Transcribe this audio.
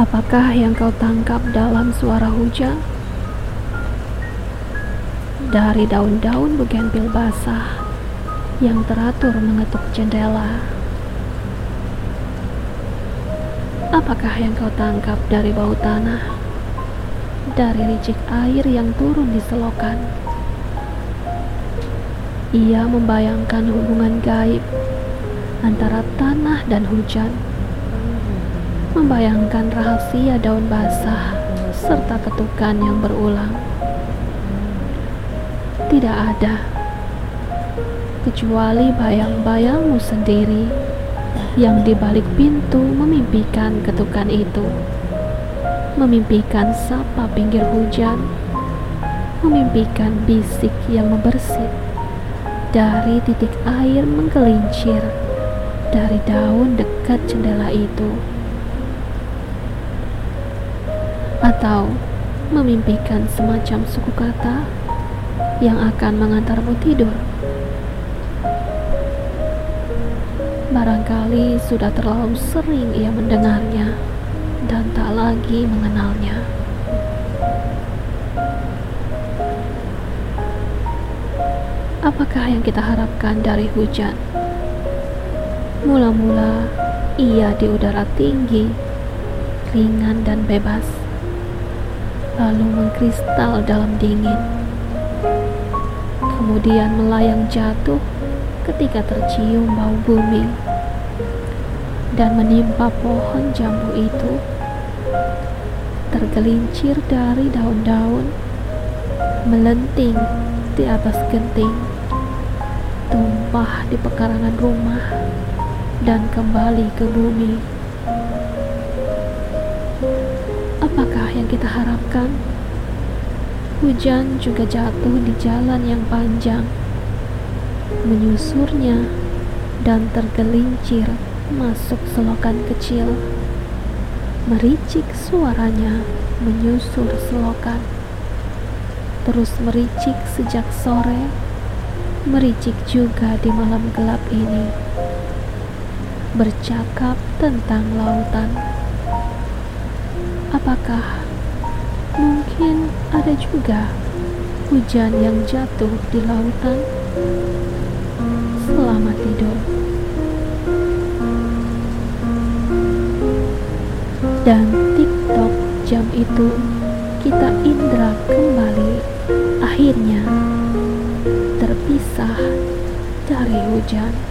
Apakah yang kau tangkap dalam suara hujan? Dari daun-daun bugenvil basah yang teratur mengetuk jendela. Apakah yang kau tangkap dari bau tanah? Dari ricik air yang turun di selokan. Ia membayangkan hubungan gaib antara tanah dan hujan membayangkan rahasia daun basah serta ketukan yang berulang. Tidak ada kecuali bayang-bayangmu sendiri yang di balik pintu memimpikan ketukan itu, memimpikan sapa pinggir hujan, memimpikan bisik yang membersih dari titik air menggelincir dari daun dekat jendela itu. Atau memimpikan semacam suku kata yang akan mengantarmu tidur. Barangkali sudah terlalu sering ia mendengarnya dan tak lagi mengenalnya. Apakah yang kita harapkan dari hujan? Mula-mula ia di udara tinggi, ringan dan bebas lalu mengkristal dalam dingin. Kemudian melayang jatuh ketika tercium bau bumi dan menimpa pohon jambu itu. Tergelincir dari daun-daun, melenting di atas genting, tumpah di pekarangan rumah, dan kembali ke bumi. Apakah yang kita harapkan? Hujan juga jatuh di jalan yang panjang, menyusurnya dan tergelincir masuk selokan kecil. Mericik suaranya menyusur selokan, terus mericik sejak sore, mericik juga di malam gelap ini, bercakap tentang lautan. Apakah mungkin ada juga hujan yang jatuh di lautan? Selamat tidur. Dan TikTok jam itu kita indra kembali akhirnya terpisah dari hujan.